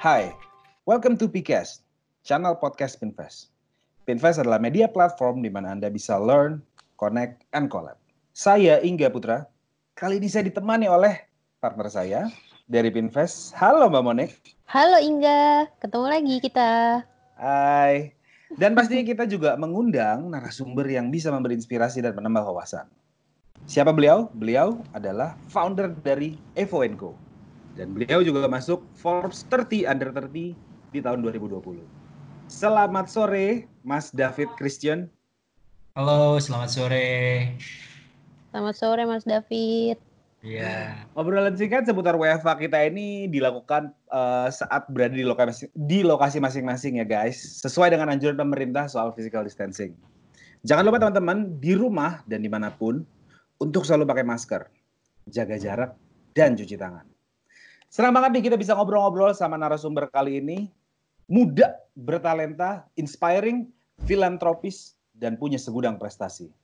Hai, welcome to PCast, channel podcast Pinvest. Pinvest adalah media platform di mana Anda bisa learn, connect, and collab. Saya Ingga Putra. Kali ini saya ditemani oleh partner saya dari Pinvest. Halo Mbak Monik. Halo Ingga, ketemu lagi kita. Hai. Dan pastinya kita juga mengundang narasumber yang bisa memberi inspirasi dan menambah wawasan. Siapa beliau? Beliau adalah founder dari Evo Co. Dan beliau juga masuk Forbes 30 Under 30 di tahun 2020. Selamat sore, Mas David Christian. Halo, selamat sore. Selamat sore Mas David. Iya. Obrolan singkat seputar WFA kita ini dilakukan uh, saat berada di lokasi di lokasi masing-masing ya guys, sesuai dengan anjuran pemerintah soal physical distancing. Jangan lupa teman-teman di rumah dan di mana pun untuk selalu pakai masker, jaga jarak, dan cuci tangan. Senang banget nih kita bisa ngobrol-ngobrol sama narasumber kali ini. Muda, bertalenta, inspiring, filantropis, dan punya segudang prestasi.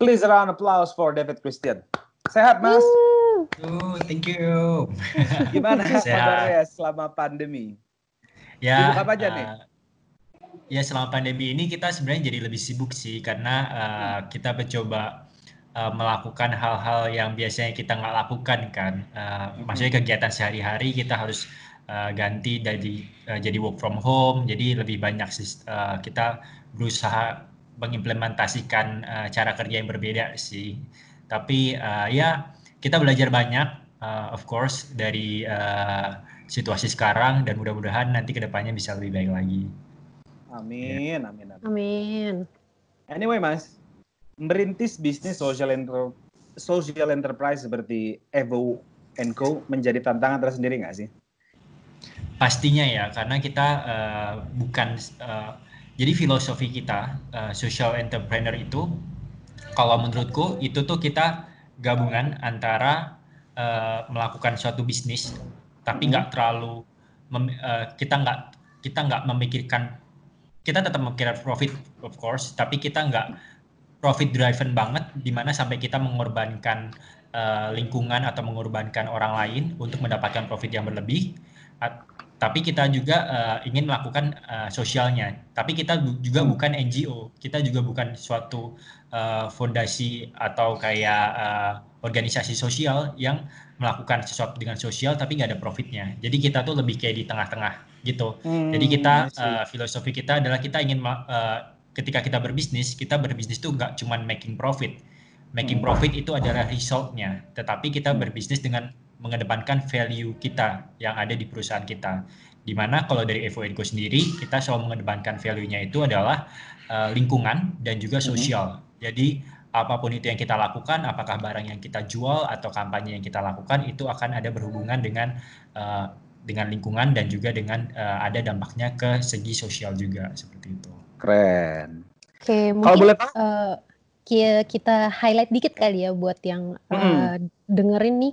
Please round applause for David Christian. Sehat, Mas? Oh, thank you. Gimana kabarnya selama pandemi? Ya. Sibuk apa aja nih? uh, ya selama pandemi ini kita sebenarnya jadi lebih sibuk sih karena uh, kita mencoba uh, melakukan hal-hal yang biasanya kita nggak lakukan kan. Uh, Maksudnya kegiatan sehari-hari kita harus uh, ganti dari uh, jadi work from home. Jadi lebih banyak uh, kita berusaha mengimplementasikan uh, cara kerja yang berbeda sih. Tapi uh, ya kita belajar banyak, uh, of course dari uh, situasi sekarang dan mudah-mudahan nanti ke depannya bisa lebih baik lagi. Amin, amin, amin. Amin. Anyway, Mas, merintis bisnis social enter social enterprise seperti Evo Co menjadi tantangan tersendiri nggak sih? Pastinya ya, karena kita uh, bukan uh, jadi filosofi kita uh, social entrepreneur itu, kalau menurutku itu tuh kita gabungan antara uh, melakukan suatu bisnis, tapi nggak terlalu mem- uh, kita nggak kita nggak memikirkan kita tetap memikirkan profit of course, tapi kita nggak profit driven banget, di mana sampai kita mengorbankan uh, lingkungan atau mengorbankan orang lain untuk mendapatkan profit yang berlebih. At- tapi kita juga uh, ingin melakukan uh, sosialnya. Tapi kita bu- juga bukan NGO, kita juga bukan suatu uh, fondasi atau kayak uh, organisasi sosial yang melakukan sesuatu dengan sosial tapi nggak ada profitnya. Jadi kita tuh lebih kayak di tengah-tengah gitu. Jadi kita Hmm, I see. uh, filosofi kita adalah kita ingin uh, ketika kita berbisnis, kita berbisnis tuh nggak cuma making profit. Making Hmm. profit itu adalah resultnya, tetapi kita berbisnis dengan mengedepankan value kita yang ada di perusahaan kita. Di mana kalau dari Evo Co sendiri, kita selalu mengedepankan value-nya itu adalah uh, lingkungan dan juga Mhm. sosial. Jadi apa pun itu yang kita lakukan, apakah barang yang kita jual atau kampanye yang kita lakukan itu akan ada berhubungan dengan uh, dengan lingkungan dan juga dengan uh, ada dampaknya ke segi sosial juga seperti itu. Keren. Oke, Kalau mungkin boleh tahu, eh, ki- kita highlight dikit kali ya buat yang Mm-mm. dengerin nih.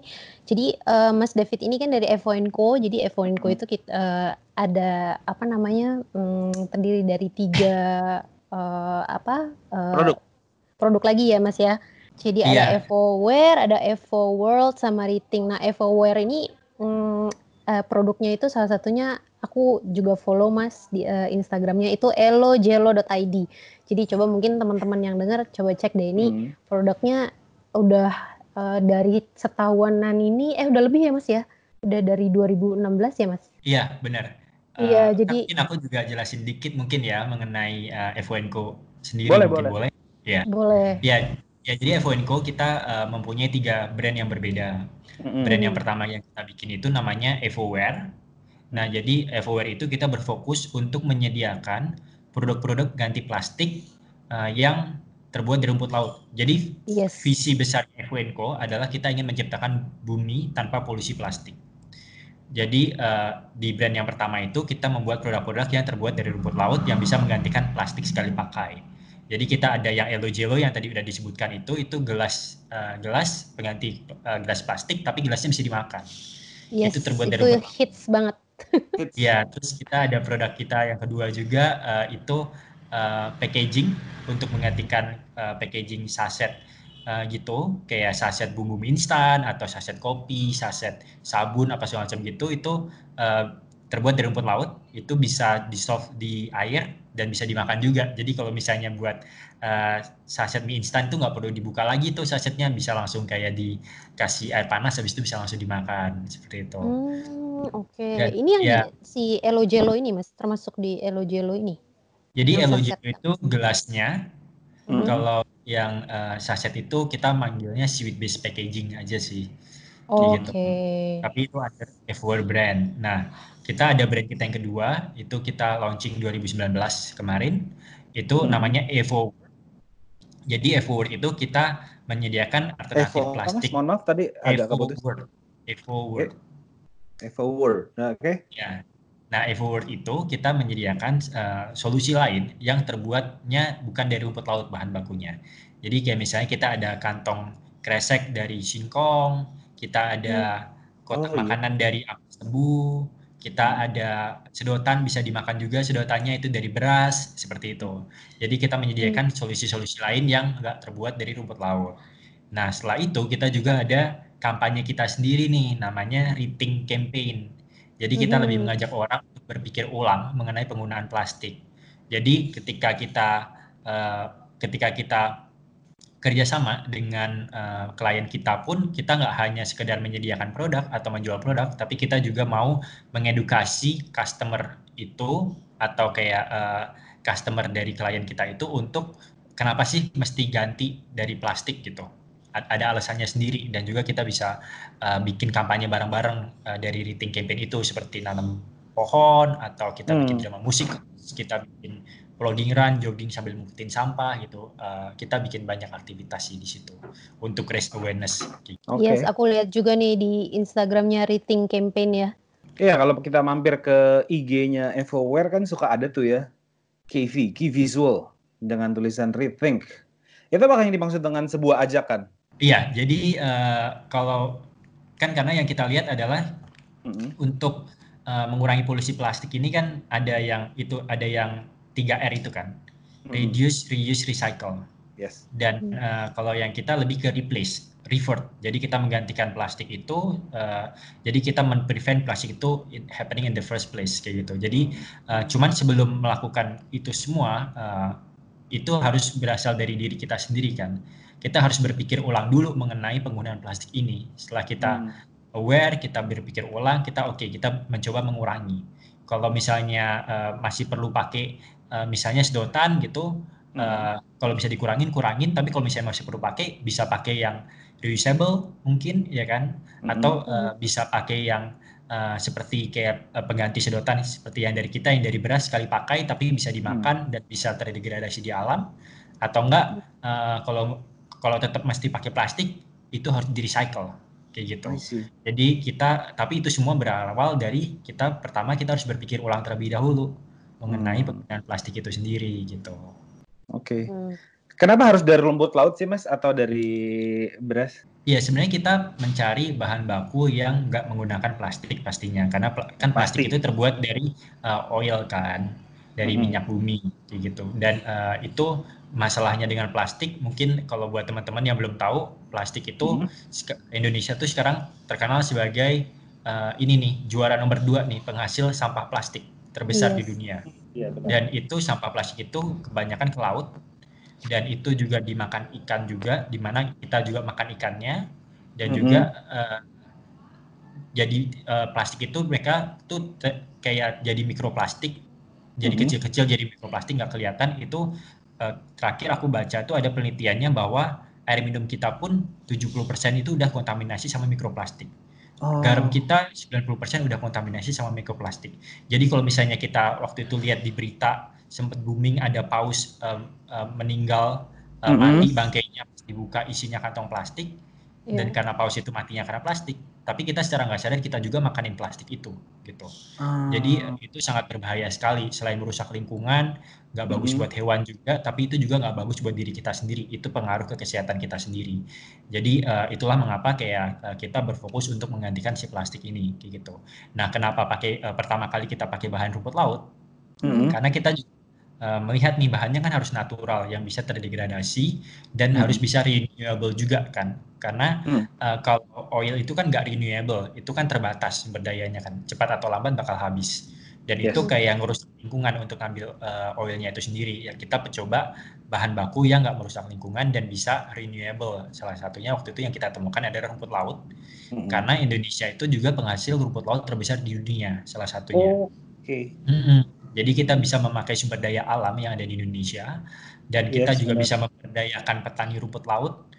Jadi eh, Mas David ini kan dari Evo Co. Jadi Evo Co Mm. itu kita eh, ada apa namanya hmm, terdiri dari tiga eh, apa eh, produk. produk lagi ya Mas ya. Jadi ada Iya. EvoWare, ada Evo World sama Rating. Nah, EvoWare ini mm, eh, produknya itu salah satunya aku juga follow Mas di eh, Instagramnya itu elojelo.id. Jadi coba mungkin teman-teman yang dengar coba cek deh ini Hmm. produknya udah eh, dari setahunan ini eh udah lebih ya Mas ya? Udah dari 2016 ya Mas? Iya, benar. Iya, Uh, jadi- mungkin aku juga jelasin dikit mungkin ya mengenai uh, FONCO sendiri Boleh, mungkin boleh. boleh. Ya, Boleh. ya, ya jadi FONCO kita uh, mempunyai tiga brand yang berbeda. Mm-mm. Brand yang pertama yang kita bikin itu namanya EvoWare. Nah, jadi EvoWare itu kita berfokus untuk menyediakan produk-produk ganti plastik uh, yang terbuat dari rumput laut. Jadi Yes. visi besar FWNCO adalah kita ingin menciptakan bumi tanpa polusi plastik. Jadi eh, di brand yang pertama itu kita membuat produk-produk yang terbuat dari rumput laut yang bisa menggantikan plastik sekali pakai. Jadi kita ada yang Elo Jello yang tadi udah disebutkan itu itu gelas eh, gelas pengganti eh, gelas plastik tapi gelasnya bisa dimakan. Yes, itu terbuat dari itu rumput laut. hits banget. Ya, terus kita ada produk kita yang kedua juga eh, itu eh, packaging untuk menggantikan eh, packaging saset eh, gitu, kayak saset bumbu instan atau saset kopi, saset sabun apa segala macam gitu. Itu eh, terbuat dari rumput laut. Itu bisa dissolve di air dan bisa dimakan juga. Jadi kalau misalnya buat uh, saset mie instan itu nggak perlu dibuka lagi tuh sasetnya bisa langsung kayak dikasih air panas habis itu bisa langsung dimakan seperti itu. Hmm, Oke, okay. ini yang ya, si Elo Jello ini mas termasuk di Elo Jello ini. Jadi Elo Jello itu gelasnya. Hmm. Kalau yang uh, saset itu kita manggilnya sweet base packaging aja sih. Oke. Okay. Gitu. Tapi itu ada F-Word brand. Nah, kita ada brand kita yang kedua, itu kita launching 2019 kemarin. Itu hmm. namanya Evo. Jadi Evo itu kita menyediakan alternatif Evo, plastik. Mohon maaf tadi Evo Word. Evo Word. Evo Word. Nah, Oke. Okay. Ya. Nah, Evo Word itu kita menyediakan uh, solusi lain yang terbuatnya bukan dari rumput laut bahan bakunya. Jadi kayak misalnya kita ada kantong kresek dari singkong, kita ada hmm. kotak oh, iya. makanan dari ampas tebu, kita hmm. ada sedotan bisa dimakan juga sedotannya itu dari beras seperti itu. Jadi kita menyediakan hmm. solusi-solusi lain yang enggak terbuat dari rumput laut. Nah setelah itu kita juga ada kampanye kita sendiri nih namanya Rethink Campaign. Jadi kita hmm. lebih mengajak orang untuk berpikir ulang mengenai penggunaan plastik. Jadi ketika kita uh, ketika kita kerjasama dengan uh, klien kita pun kita nggak hanya sekedar menyediakan produk atau menjual produk, tapi kita juga mau mengedukasi customer itu atau kayak uh, customer dari klien kita itu untuk kenapa sih mesti ganti dari plastik gitu. Ada alasannya sendiri dan juga kita bisa uh, bikin kampanye bareng-bareng uh, dari Rethink Campaign itu seperti nanam pohon atau kita hmm. bikin drama musik, kita bikin loading run, jogging sambil ngikutin sampah gitu. Uh, kita bikin banyak aktivitas sih di situ untuk raise awareness. Okay. Yes, aku lihat juga nih di Instagramnya Rethink Campaign ya. Iya, kalau kita mampir ke IG-nya Evoware kan suka ada tuh ya, KV, Key Visual dengan tulisan Rethink. Itu apa yang dimaksud dengan sebuah ajakan? Iya, jadi uh, kalau kan karena yang kita lihat adalah mm-hmm. untuk uh, mengurangi polusi plastik ini kan ada yang itu ada yang 3R itu kan. Hmm. Reduce, reuse, recycle. Yes. Dan uh, kalau yang kita lebih ke replace, revert. Jadi kita menggantikan plastik itu, uh, jadi kita men-prevent plastik itu happening in the first place kayak gitu. Jadi uh, cuman sebelum melakukan itu semua, uh, itu harus berasal dari diri kita sendiri kan. Kita harus berpikir ulang dulu mengenai penggunaan plastik ini. Setelah kita hmm. aware, kita berpikir ulang, kita oke, okay, kita mencoba mengurangi. Kalau misalnya uh, masih perlu pakai uh, misalnya sedotan gitu hmm. uh, kalau bisa dikurangin kurangin tapi kalau misalnya masih perlu pakai bisa pakai yang reusable mungkin ya kan hmm. atau uh, bisa pakai yang uh, seperti kayak uh, pengganti sedotan seperti yang dari kita yang dari beras sekali pakai tapi bisa dimakan hmm. dan bisa terdegradasi di alam atau enggak uh, kalau kalau tetap mesti pakai plastik itu harus di recycle kayak gitu. Jadi kita tapi itu semua berawal dari kita pertama kita harus berpikir ulang terlebih dahulu mengenai hmm. penggunaan plastik itu sendiri gitu. Oke. Okay. Hmm. Kenapa harus dari rumput laut sih mas atau dari beras? Iya sebenarnya kita mencari bahan baku yang nggak menggunakan plastik pastinya karena pl kan plastik Pasti. itu terbuat dari uh, oil kan dari hmm. minyak bumi gitu dan uh, itu masalahnya dengan plastik mungkin kalau buat teman-teman yang belum tahu plastik itu hmm. Indonesia tuh sekarang terkenal sebagai uh, ini nih juara nomor dua nih penghasil sampah plastik terbesar yes. di dunia. Ya, dan itu sampah plastik itu kebanyakan ke laut dan itu juga dimakan ikan juga di mana kita juga makan ikannya dan mm -hmm. juga uh, jadi uh, plastik itu mereka tuh kayak jadi mikroplastik jadi mm-hmm. kecil-kecil mm -hmm. jadi mikroplastik nggak kelihatan itu uh, terakhir aku baca tuh ada penelitiannya bahwa air minum kita pun 70% itu udah kontaminasi sama mikroplastik. Oh. Garam kita 90% udah kontaminasi sama mikroplastik. Jadi kalau misalnya kita waktu itu lihat di berita sempat booming ada paus um, um, meninggal um, mm -hmm. mati bangkainya dibuka isinya kantong plastik yeah. dan karena paus itu matinya karena plastik tapi kita secara nggak sadar kita juga makanin plastik itu gitu hmm. jadi itu sangat berbahaya sekali selain merusak lingkungan nggak bagus hmm. buat hewan juga tapi itu juga nggak bagus buat diri kita sendiri itu pengaruh ke kesehatan kita sendiri jadi uh, itulah mengapa kayak uh, kita berfokus untuk menggantikan si plastik ini kayak gitu nah kenapa pakai uh, pertama kali kita pakai bahan rumput laut hmm. karena kita uh, melihat nih bahannya kan harus natural yang bisa terdegradasi dan hmm. harus bisa renewable juga kan karena hmm. uh, kalau oil itu kan nggak renewable itu kan terbatas sumber dayanya kan cepat atau lambat bakal habis dan yes. itu kayak ngurus lingkungan untuk ngambil uh, oilnya itu sendiri ya kita coba bahan baku yang nggak merusak lingkungan dan bisa renewable salah satunya waktu itu yang kita temukan ada rumput laut hmm. karena Indonesia itu juga penghasil rumput laut terbesar di dunia salah satunya oh, oke okay. Jadi kita bisa memakai sumber daya alam yang ada di Indonesia dan kita yes, juga benar. bisa memberdayakan petani rumput laut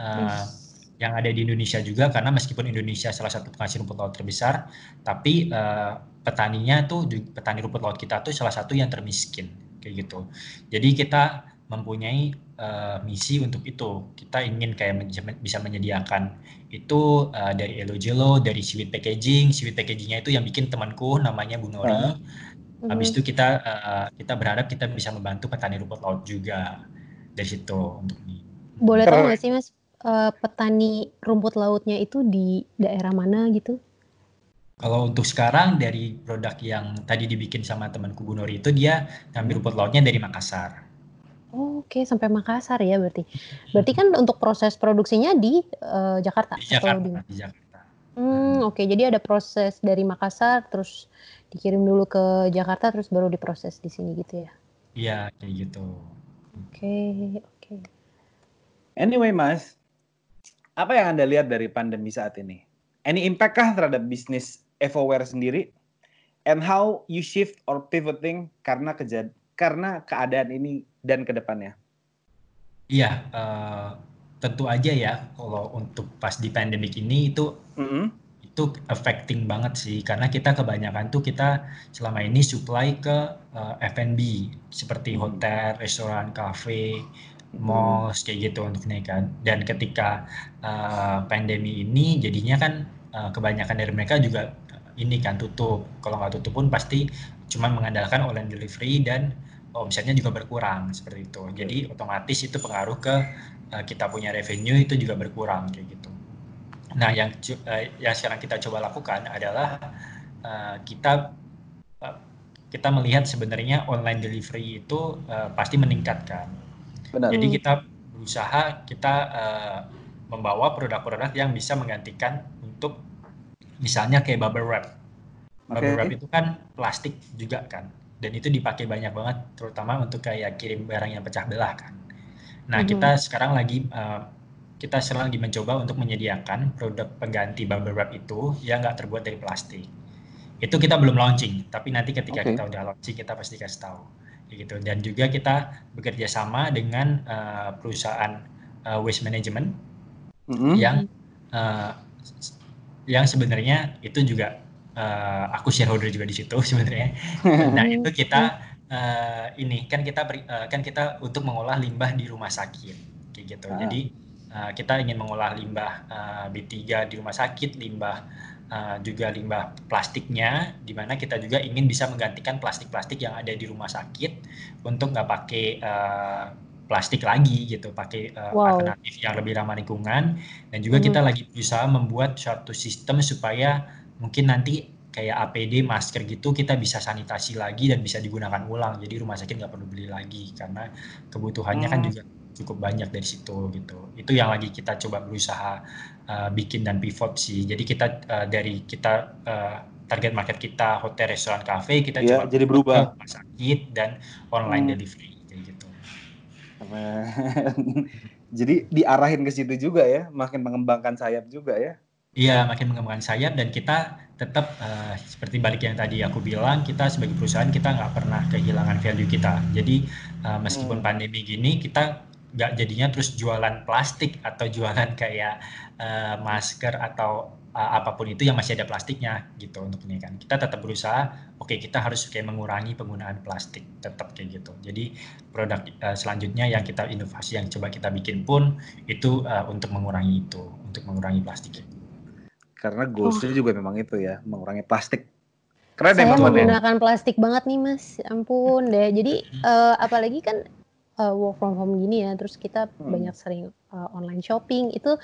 uh, yes yang ada di Indonesia juga karena meskipun Indonesia salah satu penghasil rumput laut terbesar, tapi uh, petaninya tuh petani rumput laut kita tuh salah satu yang termiskin kayak gitu. Jadi kita mempunyai uh, misi untuk itu. Kita ingin kayak bisa menyediakan itu uh, dari Elo Jelo, dari Sweet Packaging. Sweet Packagingnya itu yang bikin temanku namanya Bu Nori. Uh. Habis itu kita uh, kita berharap kita bisa membantu petani rumput laut juga dari situ untuk ini. Boleh tahu nggak sih Mas uh, petani rumput lautnya itu di daerah mana gitu? Kalau untuk sekarang dari produk yang tadi dibikin sama temanku Bu Nori itu dia ngambil rumput lautnya dari Makassar. Oh, Oke, okay. sampai Makassar ya berarti. Berarti kan untuk proses produksinya di uh, Jakarta di Jakarta, atau di, di Jakarta. Hmm, oke. Okay. Jadi ada proses dari Makassar terus dikirim dulu ke Jakarta terus baru diproses di sini gitu ya. Iya, kayak gitu. Oke, okay, oke. Okay. Anyway, Mas, apa yang Anda lihat dari pandemi saat ini? Any impact kah terhadap bisnis Evoware sendiri? And how you shift or pivoting karena kejad karena keadaan ini dan ke depannya? Iya, uh, tentu aja ya kalau untuk pas di pandemic ini itu mm -hmm. itu affecting banget sih karena kita kebanyakan tuh kita selama ini supply ke uh, eh, F&B seperti hotel, restoran, kafe, malls kayak gitu untuk kan. Dan ketika uh, pandemi ini jadinya kan uh, kebanyakan dari mereka juga ini kan tutup. Kalau nggak tutup pun pasti cuma mengandalkan online delivery dan omsetnya juga berkurang seperti itu. Jadi otomatis itu pengaruh ke uh, kita punya revenue itu juga berkurang kayak gitu. Nah, yang uh, yang sekarang kita coba lakukan adalah uh, kita uh, kita melihat sebenarnya online delivery itu uh, pasti meningkatkan Benar. Jadi kita berusaha kita uh, membawa produk-produk yang bisa menggantikan untuk misalnya kayak bubble wrap. Bubble wrap itu kan plastik juga kan, dan itu dipakai banyak banget, terutama untuk kayak kirim barang yang pecah belah kan. Nah mm-hmm. kita sekarang lagi uh, kita sekarang lagi mencoba untuk menyediakan produk pengganti bubble wrap itu yang nggak terbuat dari plastik. Itu kita belum launching, tapi nanti ketika okay. kita udah launching kita pasti kasih tahu gitu dan juga kita bekerja sama dengan uh, perusahaan uh, waste management mm-hmm. yang uh, yang sebenarnya itu juga uh, aku shareholder juga di situ sebenarnya nah itu kita uh, ini kan kita uh, kan kita untuk mengolah limbah di rumah sakit kayak gitu ah. jadi uh, kita ingin mengolah limbah uh, B3 di rumah sakit limbah uh, juga limbah plastiknya, di mana kita juga ingin bisa menggantikan plastik-plastik yang ada di rumah sakit untuk nggak pakai uh, plastik lagi gitu, pakai uh, wow. alternatif yang lebih ramah lingkungan. Dan juga hmm. kita lagi berusaha membuat suatu sistem supaya mungkin nanti kayak APD, masker gitu kita bisa sanitasi lagi dan bisa digunakan ulang. Jadi rumah sakit nggak perlu beli lagi karena kebutuhannya kan hmm. kan juga cukup banyak dari situ gitu. Itu yang lagi kita coba berusaha uh, bikin dan pivot sih. Jadi kita uh, dari kita uh, target market kita hotel, restoran, kafe, kita ya, coba jadi berubah rumah sakit dan online hmm. delivery kayak gitu. jadi diarahin ke situ juga ya, makin mengembangkan sayap juga ya. Iya, makin mengembangkan sayap dan kita tetap uh, seperti balik yang tadi aku bilang, kita sebagai perusahaan kita nggak pernah kehilangan value kita. Jadi uh, meskipun hmm. pandemi gini, kita nggak jadinya terus jualan plastik atau jualan kayak uh, masker atau uh, apa pun itu yang masih ada plastiknya gitu untuk ini kan kita tetap berusaha oke okay, kita harus kayak mengurangi penggunaan plastik tetap kayak gitu jadi produk uh, selanjutnya yang kita inovasi yang coba kita bikin pun itu uh, untuk mengurangi itu untuk mengurangi plastik karena goalsnya oh. juga memang itu ya mengurangi plastik Keren Saya menggunakan ya. plastik banget nih mas, ampun deh. Jadi uh, apalagi kan uh, work from home gini ya, terus kita hmm. banyak sering uh, online shopping itu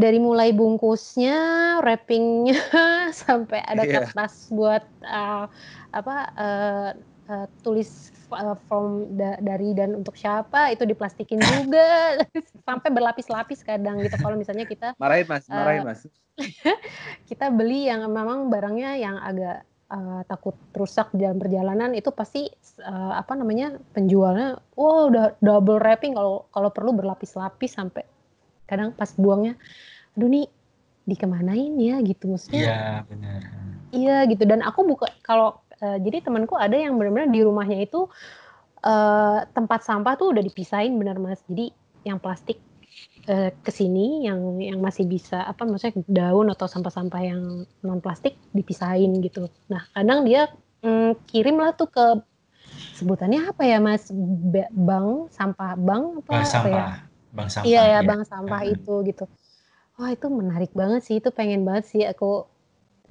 dari mulai bungkusnya, wrappingnya sampai ada yeah. kertas buat uh, apa uh, uh, tulis uh, form da dari dan untuk siapa itu diplastikin juga. Sampai berlapis-lapis kadang gitu. Kalau misalnya kita marahin mas. marahin uh, mas. kita beli yang memang barangnya yang agak uh, takut rusak dalam perjalanan itu pasti uh, apa namanya penjualnya wow udah double wrapping. Kalau kalau perlu berlapis-lapis sampai kadang pas buangnya aduh nih dikemanain ya? Gitu maksudnya. Iya benar. Iya gitu. Dan aku buka kalau uh, jadi temanku ada yang benar-benar di rumahnya itu uh, tempat sampah tuh udah dipisahin benar mas. Jadi yang plastik uh, ke sini yang yang masih bisa apa maksudnya daun atau sampah-sampah yang non plastik dipisahin gitu. Nah kadang dia mm, kirim lah tuh ke sebutannya apa ya mas? Bank sampah bank apa, bank sampah ya? bank sampah iya ya, ya bank sampah hmm. itu gitu. Wah itu menarik banget sih itu pengen banget sih aku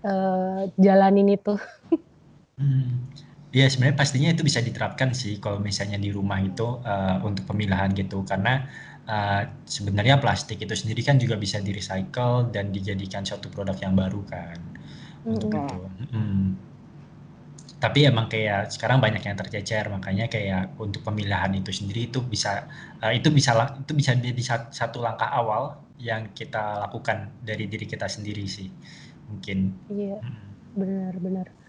uh, jalanin itu hmm. Ya sebenarnya pastinya itu bisa diterapkan sih kalau misalnya di rumah itu uh, untuk pemilahan gitu karena uh, sebenarnya plastik itu sendiri kan juga bisa di recycle dan dijadikan suatu produk yang baru kan untuk itu. Mm-hmm. Tapi emang kayak sekarang banyak yang tercecer makanya kayak untuk pemilahan itu sendiri itu bisa uh, itu bisa itu bisa jadi satu langkah awal yang kita lakukan dari diri kita sendiri sih mungkin. Iya, benar-benar.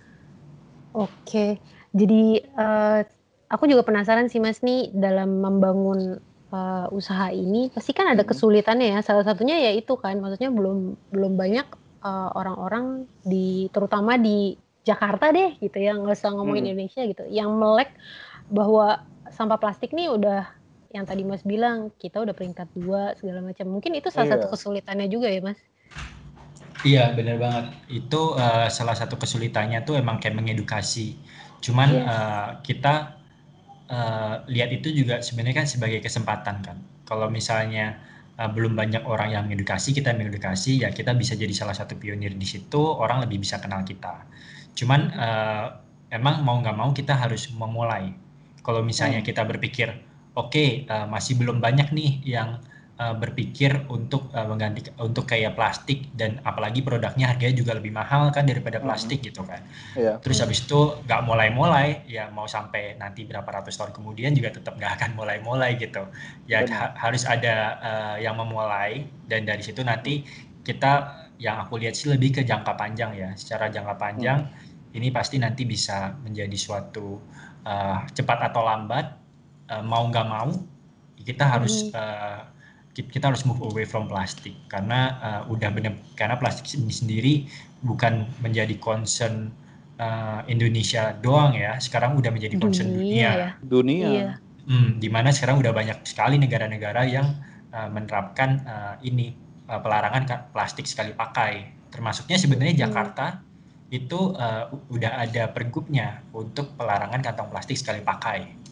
Oke, jadi uh, aku juga penasaran sih Mas nih dalam membangun uh, usaha ini pasti kan ada kesulitannya ya. Salah satunya ya itu kan, maksudnya belum belum banyak orang orang-orang di terutama di Jakarta deh gitu ya, nggak usah ngomongin hmm. Indonesia gitu, yang melek bahwa sampah plastik nih udah yang tadi Mas bilang kita udah peringkat dua segala macam. Mungkin itu salah iya. satu kesulitannya juga ya Mas. Iya benar banget. Itu uh, salah satu kesulitannya tuh emang kayak mengedukasi. Cuman uh, kita uh, lihat itu juga sebenarnya kan sebagai kesempatan kan. Kalau misalnya uh, belum banyak orang yang mengedukasi, kita mengedukasi ya kita bisa jadi salah satu pionir di situ. Orang lebih bisa kenal kita. Cuman uh, emang mau nggak mau kita harus memulai. Kalau misalnya hmm. kita berpikir oke okay, uh, masih belum banyak nih yang uh, berpikir untuk uh, mengganti untuk kayak plastik dan apalagi produknya harganya juga lebih mahal kan daripada plastik hmm. gitu kan. Yeah. Terus habis itu nggak mulai-mulai ya mau sampai nanti berapa ratus tahun kemudian juga tetap nggak akan mulai-mulai gitu. Ya ha harus ada uh, yang memulai dan dari situ nanti kita yang aku lihat sih lebih ke jangka panjang ya. Secara jangka panjang hmm. ini pasti nanti bisa menjadi suatu uh, cepat atau lambat uh, mau nggak mau kita harus hmm. uh, kita harus move away from plastik karena uh, udah benar karena plastik ini sendiri bukan menjadi concern uh, Indonesia doang ya sekarang udah menjadi concern dunia dunia, ya. dunia. Iya. Hmm, di mana sekarang udah banyak sekali negara-negara yang uh, menerapkan uh, ini uh, pelarangan plastik sekali pakai termasuknya sebenarnya hmm. Jakarta itu uh, udah ada pergubnya untuk pelarangan kantong plastik sekali pakai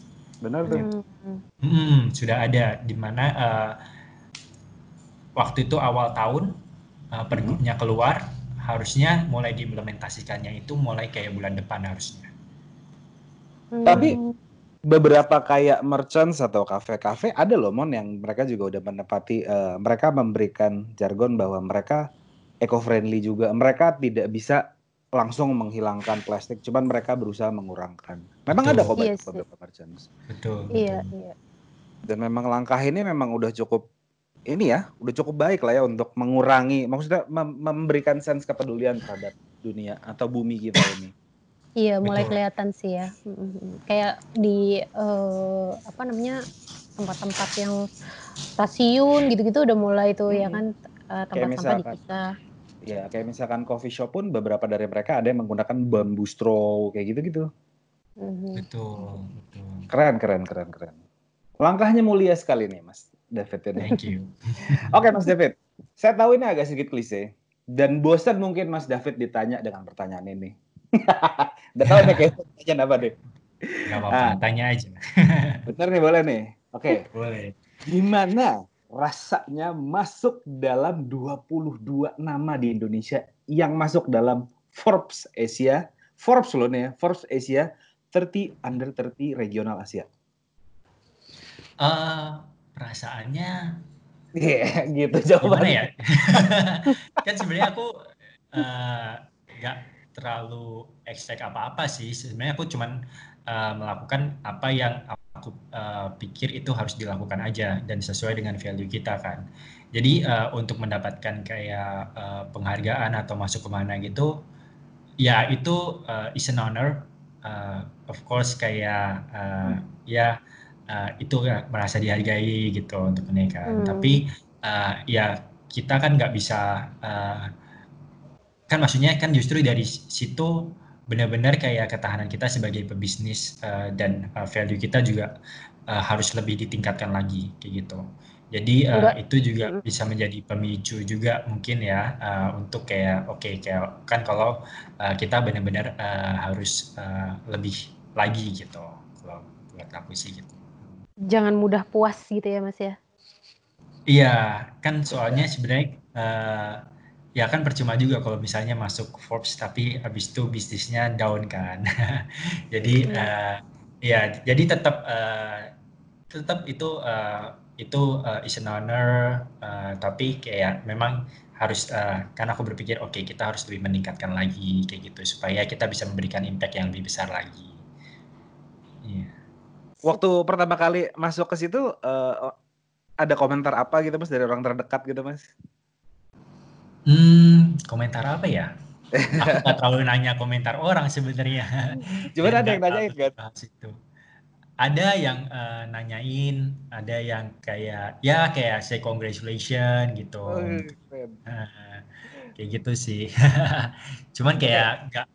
Benar tuh. Hmm, sudah ada di mana uh, waktu itu awal tahun uh, pergubnya keluar, harusnya mulai diimplementasikannya itu mulai kayak bulan depan harusnya. Hmm. Tapi beberapa kayak merchants atau kafe-kafe ada loh mon yang mereka juga udah menepati uh, mereka memberikan jargon bahwa mereka eco friendly juga mereka tidak bisa langsung menghilangkan plastik, cuman mereka berusaha mengurangkan. Memang betul. ada kok yes, iya beberapa merchants. Betul. Iya, iya. Dan memang langkah ini memang udah cukup ini ya, udah cukup baik lah ya untuk mengurangi, maksudnya mem memberikan sense kepedulian terhadap dunia atau bumi kita ini. Iya, mulai Betul. kelihatan sih ya. Kayak di uh, apa namanya tempat-tempat yang stasiun gitu-gitu udah mulai tuh ya hmm. ya kan uh, tempat sampah dipisah Ya, kayak misalkan coffee shop pun beberapa dari mereka ada yang menggunakan bambu straw kayak gitu-gitu. Mm-hmm. Betul, betul. Keren, keren, keren, keren. Langkahnya mulia sekali nih, Mas David ini. Thank you. Oke, Mas David. Saya tahu ini agak sedikit klise dan bosan mungkin Mas David ditanya dengan pertanyaan ini. Udah tahu nih kayak pertanyaan apa deh? Gak apa-apa, nah, tanya aja. Bener nih, boleh nih. Oke. Okay. Boleh. Gimana rasanya masuk dalam 22 nama di Indonesia yang masuk dalam Forbes Asia, Forbes loh nih ya, Forbes Asia 30 under 30 regional Asia. Uh, perasaannya yeah, gitu jawabannya. ya? kan sebenarnya aku uh, terlalu expect apa-apa sih. Sebenarnya aku cuman uh, melakukan apa yang aku uh, pikir itu harus dilakukan aja dan sesuai dengan value kita kan. Jadi uh, untuk mendapatkan kayak uh, penghargaan atau masuk ke mana gitu, ya itu uh, is an honor. Uh, of course kayak uh, hmm. ya uh, itu merasa dihargai gitu untuk pernikahan. Hmm. Tapi uh, ya kita kan nggak bisa uh, kan maksudnya kan justru dari situ benar-benar kayak ketahanan kita sebagai pebisnis uh, dan uh, value kita juga uh, harus lebih ditingkatkan lagi kayak gitu. Jadi uh, itu juga bisa menjadi pemicu juga mungkin ya uh, untuk kayak oke okay, kayak kan kalau uh, kita benar-benar uh, harus uh, lebih lagi gitu kalau buat aku sih gitu. Jangan mudah puas gitu ya Mas ya. Iya, kan soalnya sebenarnya uh, ya kan percuma juga kalau misalnya masuk Forbes tapi habis itu bisnisnya down kan. jadi uh, ya jadi tetap uh, tetap itu uh, itu uh, is an honor uh, tapi kayak memang harus uh, kan aku berpikir oke okay, kita harus lebih meningkatkan lagi kayak gitu supaya kita bisa memberikan impact yang lebih besar lagi. Yeah. Waktu pertama kali masuk ke situ uh, ada komentar apa gitu mas dari orang terdekat gitu mas? Hmm, komentar apa ya? aku gak terlalu nanya komentar orang sebenarnya. Cuma ada yang nanyain kan? Itu ada yang uh, nanyain, ada yang kayak ya kayak say congratulation gitu. Oh, uh, kayak gitu sih. cuman kayak nggak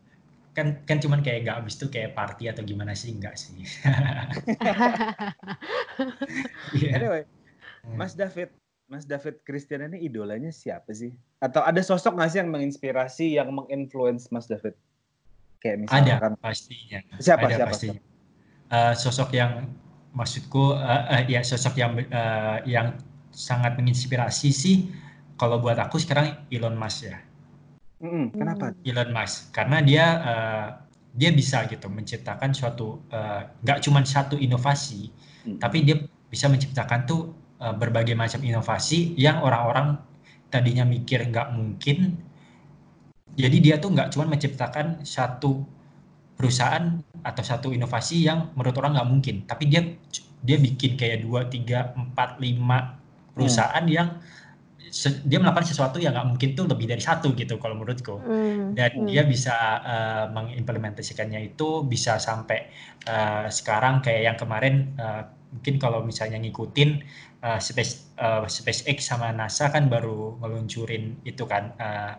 kan kan cuman kayak nggak habis itu kayak party atau gimana sih enggak sih. yeah. Anyway, hmm. Mas David, Mas David Christian ini idolanya siapa sih? Atau ada sosok nggak sih yang menginspirasi, yang menginfluence Mas David? Kayak misalnya ada, kan, pastinya. Siapa ada siapa? Pastinya. siapa? uh, sosok yang maksudku uh, uh, ya sosok yang uh, yang sangat menginspirasi sih kalau buat aku sekarang Elon Musk ya. Mm, kenapa? Elon Musk karena dia uh, dia bisa gitu menciptakan suatu nggak uh, cuma satu inovasi, mm. tapi dia bisa menciptakan tuh uh, berbagai macam inovasi yang orang-orang tadinya mikir nggak mungkin. Jadi dia tuh nggak cuma menciptakan satu perusahaan atau satu inovasi yang menurut orang nggak mungkin tapi dia dia bikin kayak dua tiga empat lima perusahaan hmm. yang dia melakukan sesuatu yang nggak mungkin tuh lebih dari satu gitu kalau menurutku hmm. dan hmm. dia bisa uh, mengimplementasikannya itu bisa sampai uh, sekarang kayak yang kemarin uh, mungkin kalau misalnya ngikutin uh, Space uh, SpaceX sama NASA kan baru meluncurin itu kan uh,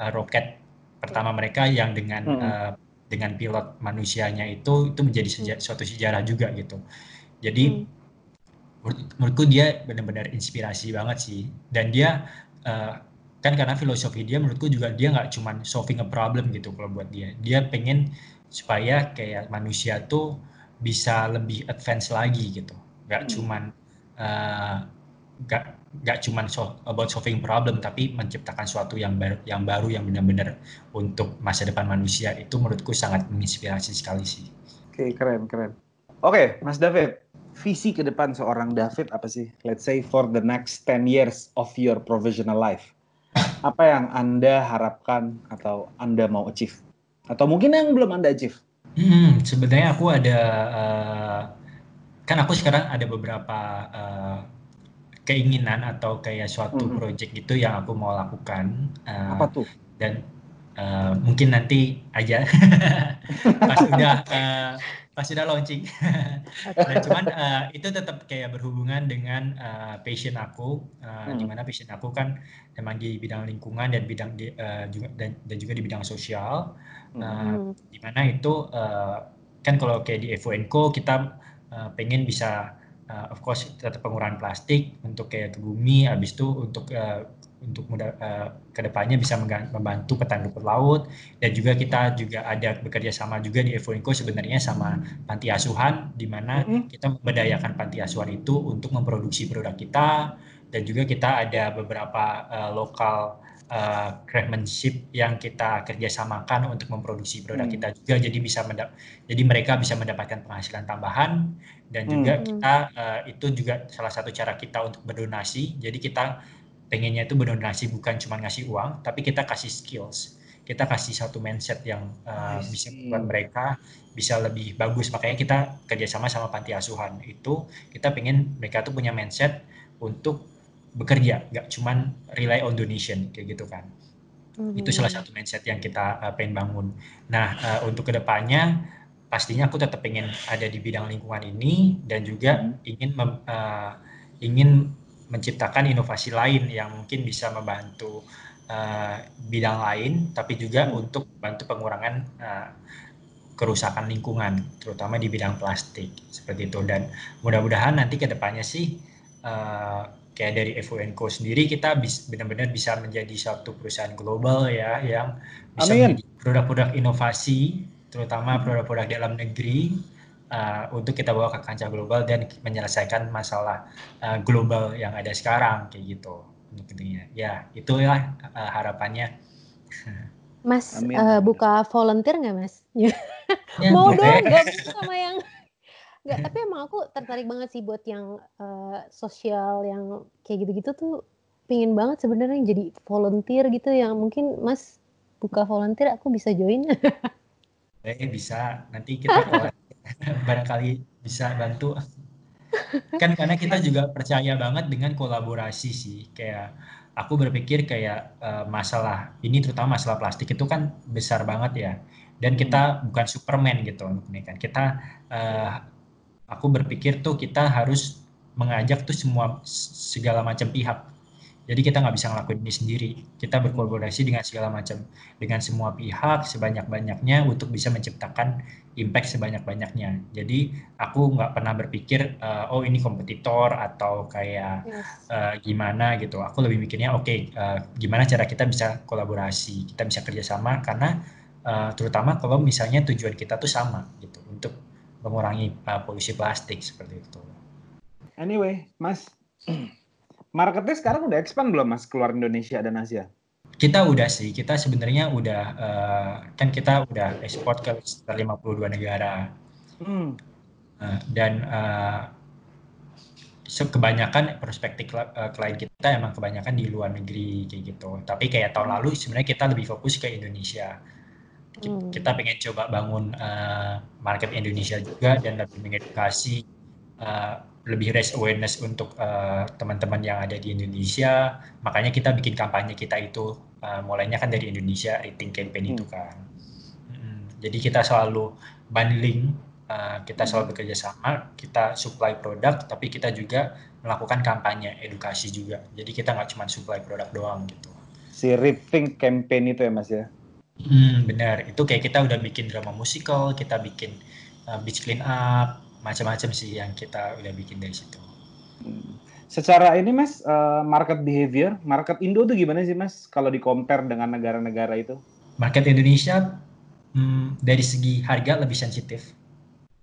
uh, roket pertama mereka yang dengan hmm. uh, dengan pilot manusianya itu itu menjadi seja, hmm. suatu sejarah juga gitu. Jadi hmm. Menurutku dia benar-benar inspirasi banget sih dan dia uh, kan karena filosofi dia menurutku juga dia nggak cuman solving a problem gitu kalau buat dia. Dia pengen supaya kayak manusia tuh bisa lebih advance lagi gitu. Gak hmm. cuman uh, gak nggak cuma so, about solving problem tapi menciptakan suatu yang baru yang baru yang benar-benar untuk masa depan manusia itu menurutku sangat menginspirasi sekali sih. Oke okay, keren keren. Oke okay, Mas David visi ke depan seorang David apa sih? Let's say for the next 10 years of your professional life. Apa yang Anda harapkan atau Anda mau achieve? Atau mungkin yang belum Anda achieve? Hmm, sebenarnya aku ada uh, kan aku sekarang ada beberapa uh, keinginan atau kayak suatu hmm. project gitu yang aku mau lakukan. Uh, Apa tuh? Dan uh, mungkin nanti aja pas udah uh, pas sudah launching. nah, cuman uh, itu tetap kayak berhubungan dengan uh, passion aku, uh, hmm. di mana passion aku kan memang di bidang lingkungan dan bidang di, uh, juga dan, dan juga di bidang sosial. Uh, hmm. Di mana itu uh, kan kalau kayak di Evo kita uh, pengen bisa uh, of course tetap pengurangan plastik untuk kayak ke bumi habis itu untuk uh, untuk mudah uh, ke depannya bisa membantu petani rumput laut dan juga kita juga ada bekerja sama juga di Evoinco sebenarnya sama panti asuhan di mana mm-hmm. kita memberdayakan panti asuhan itu untuk memproduksi produk kita dan juga kita ada beberapa uh, lokal uh, craftsmanship yang kita kerjasamakan untuk memproduksi produk hmm. kita juga jadi bisa jadi mereka bisa mendapatkan penghasilan tambahan dan juga hmm. kita uh, itu juga salah satu cara kita untuk berdonasi jadi kita pengennya itu berdonasi bukan cuma ngasih uang tapi kita kasih skills. Kita kasih satu mindset yang uh, bisa membuat mereka bisa lebih bagus. Makanya kita kerjasama sama panti asuhan. Itu kita pengen mereka tuh punya mindset untuk bekerja nggak cuman rely on donation kayak gitu kan. Hmm. itu salah satu mindset yang kita uh, pengen bangun. Nah uh, untuk ke depannya pastinya aku tetap pengen ada di bidang lingkungan ini dan juga hmm. ingin mem, uh, ingin menciptakan inovasi lain yang mungkin bisa membantu uh, bidang lain, tapi juga hmm. untuk bantu pengurangan uh, kerusakan lingkungan, terutama di bidang plastik seperti itu. Dan mudah-mudahan nanti ke depannya sih uh, kayak dari FUNCO sendiri kita benar-benar bisa menjadi satu perusahaan global ya yang bisa menjadi produk-produk inovasi, terutama hmm. produk-produk dalam negeri uh, untuk kita bawa ke kancah global dan menyelesaikan masalah uh, global yang ada sekarang kayak gitu untuk intinya ya itulah uh, harapannya Mas Amin. Uh, buka volunteer nggak Mas? ya, Mau dong, gak sama yang nggak. Tapi emang aku tertarik banget sih buat yang uh, sosial yang kayak gitu-gitu tuh pingin banget sebenarnya jadi volunteer gitu yang mungkin Mas buka volunteer aku bisa join. Eh bisa. Nanti kita barangkali bisa bantu. Kan karena kita juga percaya banget dengan kolaborasi sih. Kayak aku berpikir kayak uh, masalah ini terutama masalah plastik itu kan besar banget ya. Dan kita hmm. bukan Superman gitu untuk ini kan. Kita uh, aku berpikir tuh kita harus mengajak tuh semua segala macam pihak jadi kita nggak bisa ngelakuin ini sendiri. Kita berkolaborasi dengan segala macam, dengan semua pihak sebanyak-banyaknya untuk bisa menciptakan impact sebanyak-banyaknya. Jadi aku nggak pernah berpikir, uh, oh ini kompetitor atau kayak uh, gimana gitu. Aku lebih mikirnya, oke, okay, uh, gimana cara kita bisa kolaborasi, kita bisa kerjasama karena uh, terutama kalau misalnya tujuan kita tuh sama gitu untuk mengurangi uh, polusi plastik seperti itu. Anyway, Mas marketnya sekarang udah expand belum mas keluar Indonesia dan Asia? Kita udah sih, kita sebenarnya udah uh, kan kita udah ekspor ke sekitar 52 negara. Hmm. Uh, dan uh, kebanyakan perspektif uh, klien kita emang kebanyakan di luar negeri kayak gitu. Tapi kayak tahun lalu sebenarnya kita lebih fokus ke Indonesia. Hmm. Kita pengen coba bangun uh, market Indonesia juga dan lebih mengedukasi uh, lebih raise awareness untuk uh, teman-teman yang ada di Indonesia. Makanya kita bikin kampanye kita itu uh, mulainya kan dari Indonesia rating campaign hmm. itu kan. Hmm, jadi kita selalu bundling, uh, kita selalu hmm. bekerja sama, kita supply produk, tapi kita juga melakukan kampanye edukasi juga. Jadi kita nggak cuma supply produk doang gitu. Si rating campaign itu ya mas ya? Hmm, benar. Itu kayak kita udah bikin drama musikal, kita bikin uh, beach clean up, macam-macam sih yang kita udah bikin dari situ. Hmm. Secara ini mas, uh, market behavior, market Indo tuh gimana sih mas kalau di compare dengan negara-negara itu? Market Indonesia hmm, dari segi harga lebih sensitif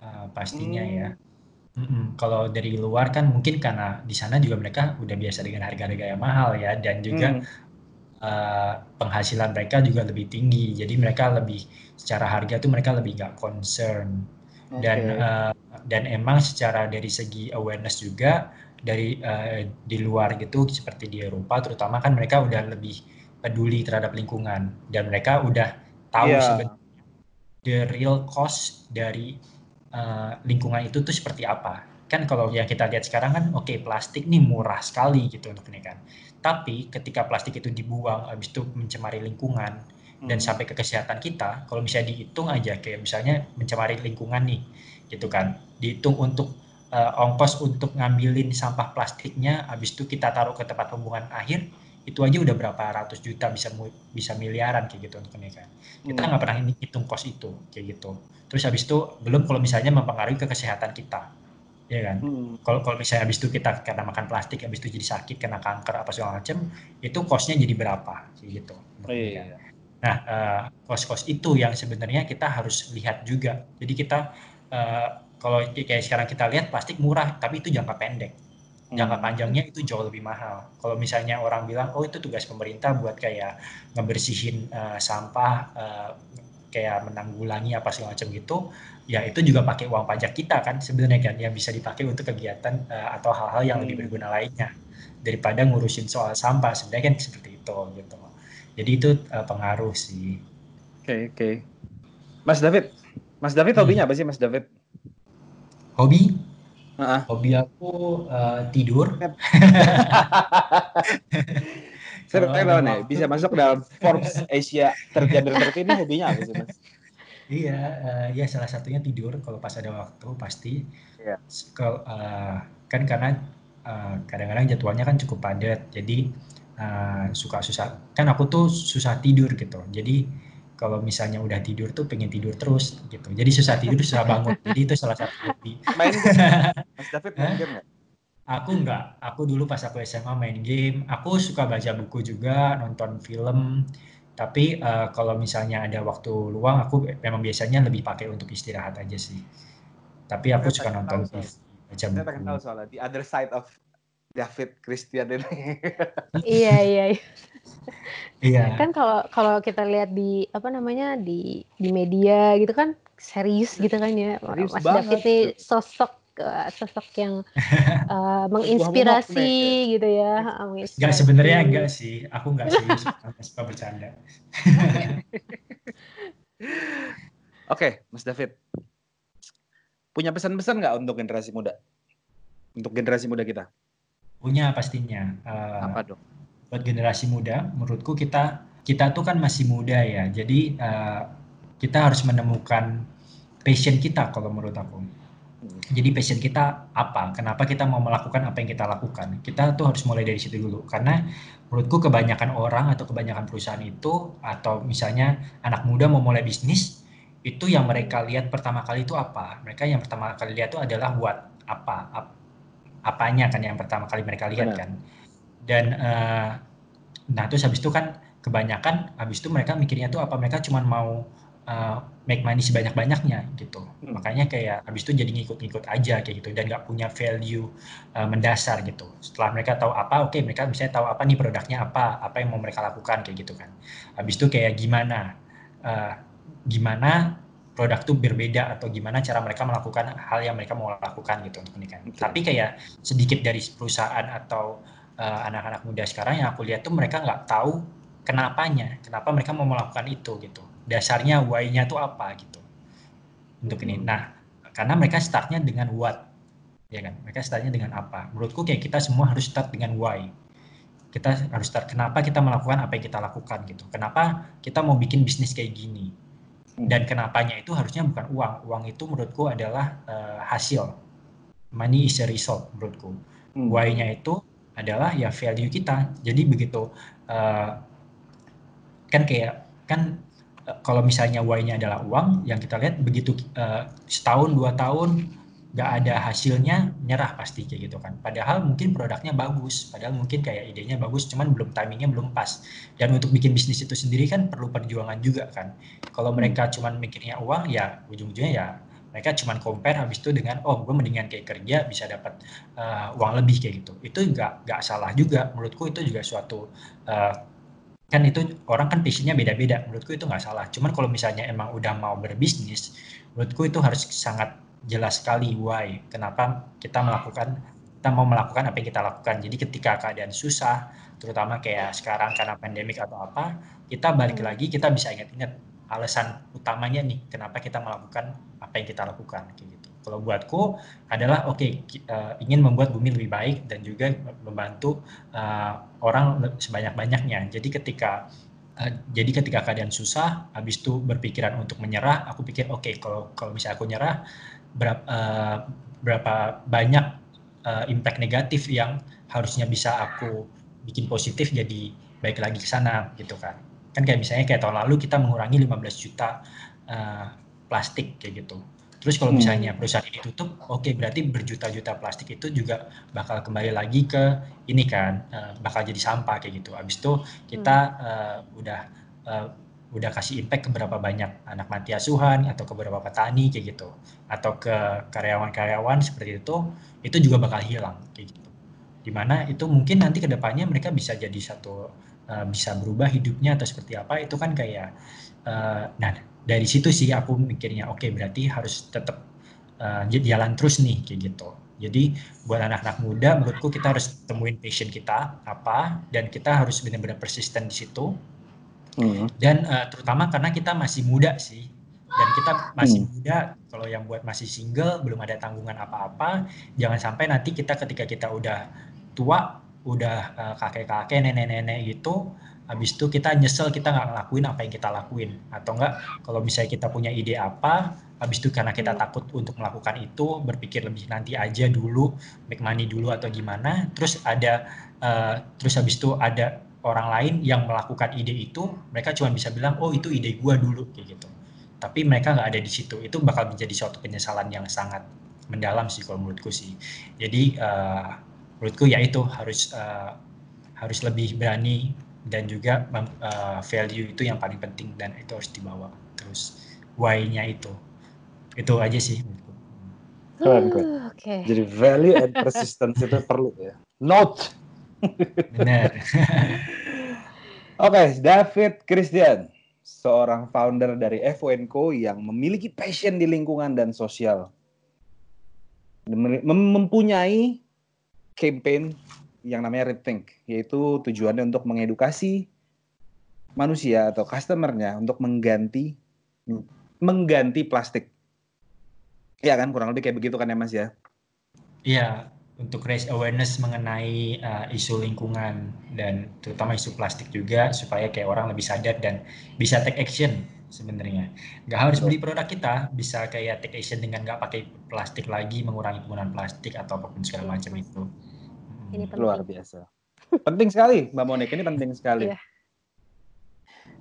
uh, pastinya hmm. ya. Mm-mm. Kalau dari luar kan mungkin karena di sana juga mereka udah biasa dengan harga-harga yang mahal ya dan juga hmm. uh, penghasilan mereka juga lebih tinggi jadi mereka lebih secara harga tuh mereka lebih gak concern okay. dan uh, dan emang secara dari segi awareness juga dari uh, di luar gitu seperti di Eropa terutama kan mereka udah lebih peduli terhadap lingkungan dan mereka udah tahu yeah. sebenarnya the real cost dari uh, lingkungan itu tuh seperti apa kan kalau yang kita lihat sekarang kan oke okay, plastik nih murah sekali gitu untuk ini kan tapi ketika plastik itu dibuang habis itu mencemari lingkungan dan hmm. sampai ke kesehatan kita kalau misalnya dihitung aja kayak misalnya mencemari lingkungan nih gitu kan dihitung untuk uh, ongkos untuk ngambilin sampah plastiknya habis itu kita taruh ke tempat pembuangan akhir itu aja udah berapa ratus juta bisa bisa miliaran kayak gitu untuk ini kan kita hmm. nggak pernah hitung kos itu kayak gitu terus habis itu belum kalau misalnya mempengaruhi ke kesehatan kita ya kan hmm. kalau kalau misalnya habis itu kita karena makan plastik habis itu jadi sakit kena kanker apa segala macam itu kosnya jadi berapa kayak gitu oh, iya. Kan. nah uh, kos-kos itu yang sebenarnya kita harus lihat juga jadi kita uh, kalau kayak sekarang kita lihat plastik murah tapi itu jangka pendek jangka hmm. panjangnya itu jauh lebih mahal kalau misalnya orang bilang oh itu tugas pemerintah buat kayak ngebersihin uh, sampah uh, kayak menanggulangi apa segala macam gitu ya itu juga pakai uang pajak kita kan sebenarnya kan yang bisa dipakai untuk kegiatan uh, atau hal-hal yang lebih hmm. berguna lainnya daripada ngurusin soal sampah sebenarnya kan seperti itu gitu jadi itu uh, pengaruh sih oke okay, oke okay. Mas David Mas David hmm. hobinya apa sih Mas David hobi uh-uh. hobi aku uh, tidur saya tahu nih bisa masuk dalam Forbes Asia tergender ini hobinya apa sih mas Iya, uh, ya salah satunya tidur kalau pas ada waktu pasti. Iya. Kalau uh, kan karena uh, kadang-kadang jadwalnya kan cukup padat, jadi uh, suka susah. Kan aku tuh susah tidur gitu. Jadi kalau misalnya udah tidur tuh pengen tidur terus gitu. Jadi susah tidur susah bangun. jadi itu salah satu hobi. Main Mas David main game nggak? Aku enggak. Aku dulu pas aku SMA main game. Aku suka baca buku juga, nonton film tapi uh, kalau misalnya ada waktu luang, aku memang biasanya lebih pakai untuk istirahat aja sih. Tapi aku suka nonton TV, baca buku. Saya pengen tahu soalnya the other side of David Christian ini. iya iya. Iya. Kan kalau kalau kita lihat di apa namanya di di media gitu kan serius gitu kan ya. Serius Mas banget. David sosok uh, sosok yang uh, menginspirasi gitu ya. Enggak sebenarnya enggak sih, aku enggak serius, suka bercanda. Oke, Mas David. Punya pesan-pesan nggak untuk generasi muda? Untuk generasi muda kita? Punya pastinya. Uh, Apa dong? Buat generasi muda, menurutku kita kita tuh kan masih muda ya. Jadi uh, kita harus menemukan passion kita kalau menurut aku jadi passion kita apa? Kenapa kita mau melakukan apa yang kita lakukan? Kita tuh harus mulai dari situ dulu. Karena menurutku kebanyakan orang atau kebanyakan perusahaan itu atau misalnya anak muda mau mulai bisnis itu yang mereka lihat pertama kali itu apa? Mereka yang pertama kali lihat itu adalah what apa ap, apanya kan yang pertama kali mereka lihat Benar. kan. Dan uh, nah terus habis itu kan kebanyakan habis itu mereka mikirnya tuh apa mereka cuma mau uh, make money sebanyak-banyaknya gitu. Hmm. Makanya kayak habis itu jadi ngikut-ngikut aja kayak gitu dan nggak punya value uh, mendasar gitu. Setelah mereka tahu apa, oke okay, mereka bisa tahu apa nih produknya apa, apa yang mau mereka lakukan kayak gitu kan. Habis itu kayak gimana uh, gimana produk itu berbeda atau gimana cara mereka melakukan hal yang mereka mau lakukan gitu untuk pernikahan. Okay. Tapi kayak sedikit dari perusahaan atau anak-anak uh, muda sekarang yang aku lihat tuh mereka nggak tahu kenapanya, kenapa mereka mau melakukan itu gitu dasarnya why-nya tuh apa gitu untuk ini. Hmm. Nah, karena mereka startnya dengan what, ya kan? Mereka startnya dengan apa? Menurutku kayak kita semua harus start dengan why. Kita harus start kenapa kita melakukan apa yang kita lakukan gitu. Kenapa kita mau bikin bisnis kayak gini? Hmm. Dan kenapanya itu harusnya bukan uang. Uang itu menurutku adalah uh, hasil. Money is a result menurutku. Hmm. Why-nya itu adalah ya value kita. Jadi begitu uh, kan kayak kan kalau misalnya why-nya adalah uang, yang kita lihat begitu uh, setahun dua tahun nggak ada hasilnya nyerah pasti kayak gitu kan. Padahal mungkin produknya bagus, padahal mungkin kayak idenya bagus, cuman belum timingnya belum pas. Dan untuk bikin bisnis itu sendiri kan perlu perjuangan juga kan. Kalau hmm. mereka cuman mikirnya uang, ya ujung-ujungnya ya mereka cuman compare habis itu dengan oh gue mendingan kayak kerja bisa dapat uh, uang lebih kayak gitu. Itu nggak nggak salah juga menurutku itu juga suatu uh, kan itu orang kan passionnya beda-beda menurutku itu nggak salah cuman kalau misalnya emang udah mau berbisnis menurutku itu harus sangat jelas sekali why kenapa kita melakukan kita mau melakukan apa yang kita lakukan jadi ketika keadaan susah terutama kayak sekarang karena pandemik atau apa kita balik hmm. lagi kita bisa ingat-ingat alasan utamanya nih kenapa kita melakukan apa yang kita lakukan kayak gitu kalau buatku adalah oke okay, uh, eh, ingin membuat bumi lebih baik dan juga membantu uh, orang sebanyak-banyaknya. Jadi ketika uh, jadi ketika keadaan susah, habis itu berpikiran untuk menyerah, aku pikir oke okay, kalau kalau misalnya aku nyerah berapa uh, berapa banyak uh, impact negatif yang harusnya bisa aku bikin positif jadi baik lagi ke sana gitu kan. Kan kayak misalnya kayak tahun lalu kita mengurangi 15 juta uh, plastik kayak gitu Terus kalau hmm. misalnya perusahaan ini tutup, oke okay, berarti berjuta-juta plastik itu juga bakal kembali lagi ke ini kan, uh, bakal jadi sampah kayak gitu. Habis itu kita uh, udah uh, udah kasih impact ke berapa banyak anak mati asuhan atau ke beberapa petani kayak gitu, atau ke karyawan-karyawan seperti itu, itu juga bakal hilang kayak gitu. Di mana itu mungkin nanti ke depannya mereka bisa jadi satu uh, bisa berubah hidupnya atau seperti apa itu kan kayak uh, nah dari situ sih aku mikirnya oke okay, berarti harus tetap uh, jalan terus nih kayak gitu. Jadi buat anak-anak muda menurutku kita harus temuin passion kita apa dan kita harus benar-benar persisten di situ Hmm. Dan uh, terutama karena kita masih muda sih. Dan kita masih hmm. muda, kalau yang buat masih single, belum ada tanggungan apa-apa, jangan sampai nanti kita ketika kita udah tua, udah uh, kakek-kakek, nenek-nenek gitu, habis itu kita nyesel kita nggak ngelakuin apa yang kita lakuin. Atau enggak, kalau misalnya kita punya ide apa, habis itu karena kita takut untuk melakukan itu, berpikir lebih nanti aja dulu, make money dulu atau gimana, terus ada, uh, terus habis itu ada orang lain yang melakukan ide itu, mereka cuma bisa bilang, oh itu ide gua dulu, kayak gitu. Tapi mereka nggak ada di situ, itu bakal menjadi suatu penyesalan yang sangat mendalam sih kalau menurutku sih. Jadi uh, menurutku ya itu harus uh, harus lebih berani dan juga uh, value itu yang paling penting dan itu harus dibawa terus why-nya itu itu aja sih keren keren uh, okay. jadi value and persistence itu perlu ya note Benar. Oke, okay, David Christian, seorang founder dari FONCO yang memiliki passion di lingkungan dan sosial. Mempunyai campaign yang namanya Rethink, yaitu tujuannya untuk mengedukasi manusia atau customernya untuk mengganti mengganti plastik. Iya kan, kurang lebih kayak begitu kan ya Mas ya? Iya, untuk raise awareness mengenai uh, isu lingkungan dan terutama isu plastik juga supaya kayak orang lebih sadar dan bisa take action sebenarnya. Gak harus beli produk kita, bisa kayak take action dengan nggak pakai plastik lagi, mengurangi penggunaan plastik atau apa pun segala macam itu. Ini penting. luar biasa. penting sekali, Mbak Monik. Ini penting sekali. Yeah.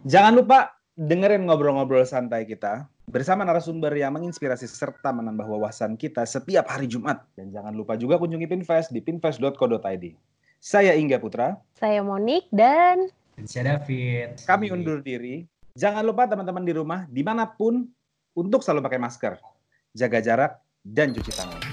Jangan lupa dengerin ngobrol-ngobrol santai kita bersama narasumber yang menginspirasi serta menambah wawasan kita setiap hari Jumat. Dan jangan lupa juga kunjungi Pinvest di pinvest.co.id. Saya Ingga Putra. Saya Monik dan... Dan saya David. Kami undur diri. Jangan lupa teman-teman di rumah, di mana pun, untuk selalu pakai masker, jaga jarak, dan cuci tangan.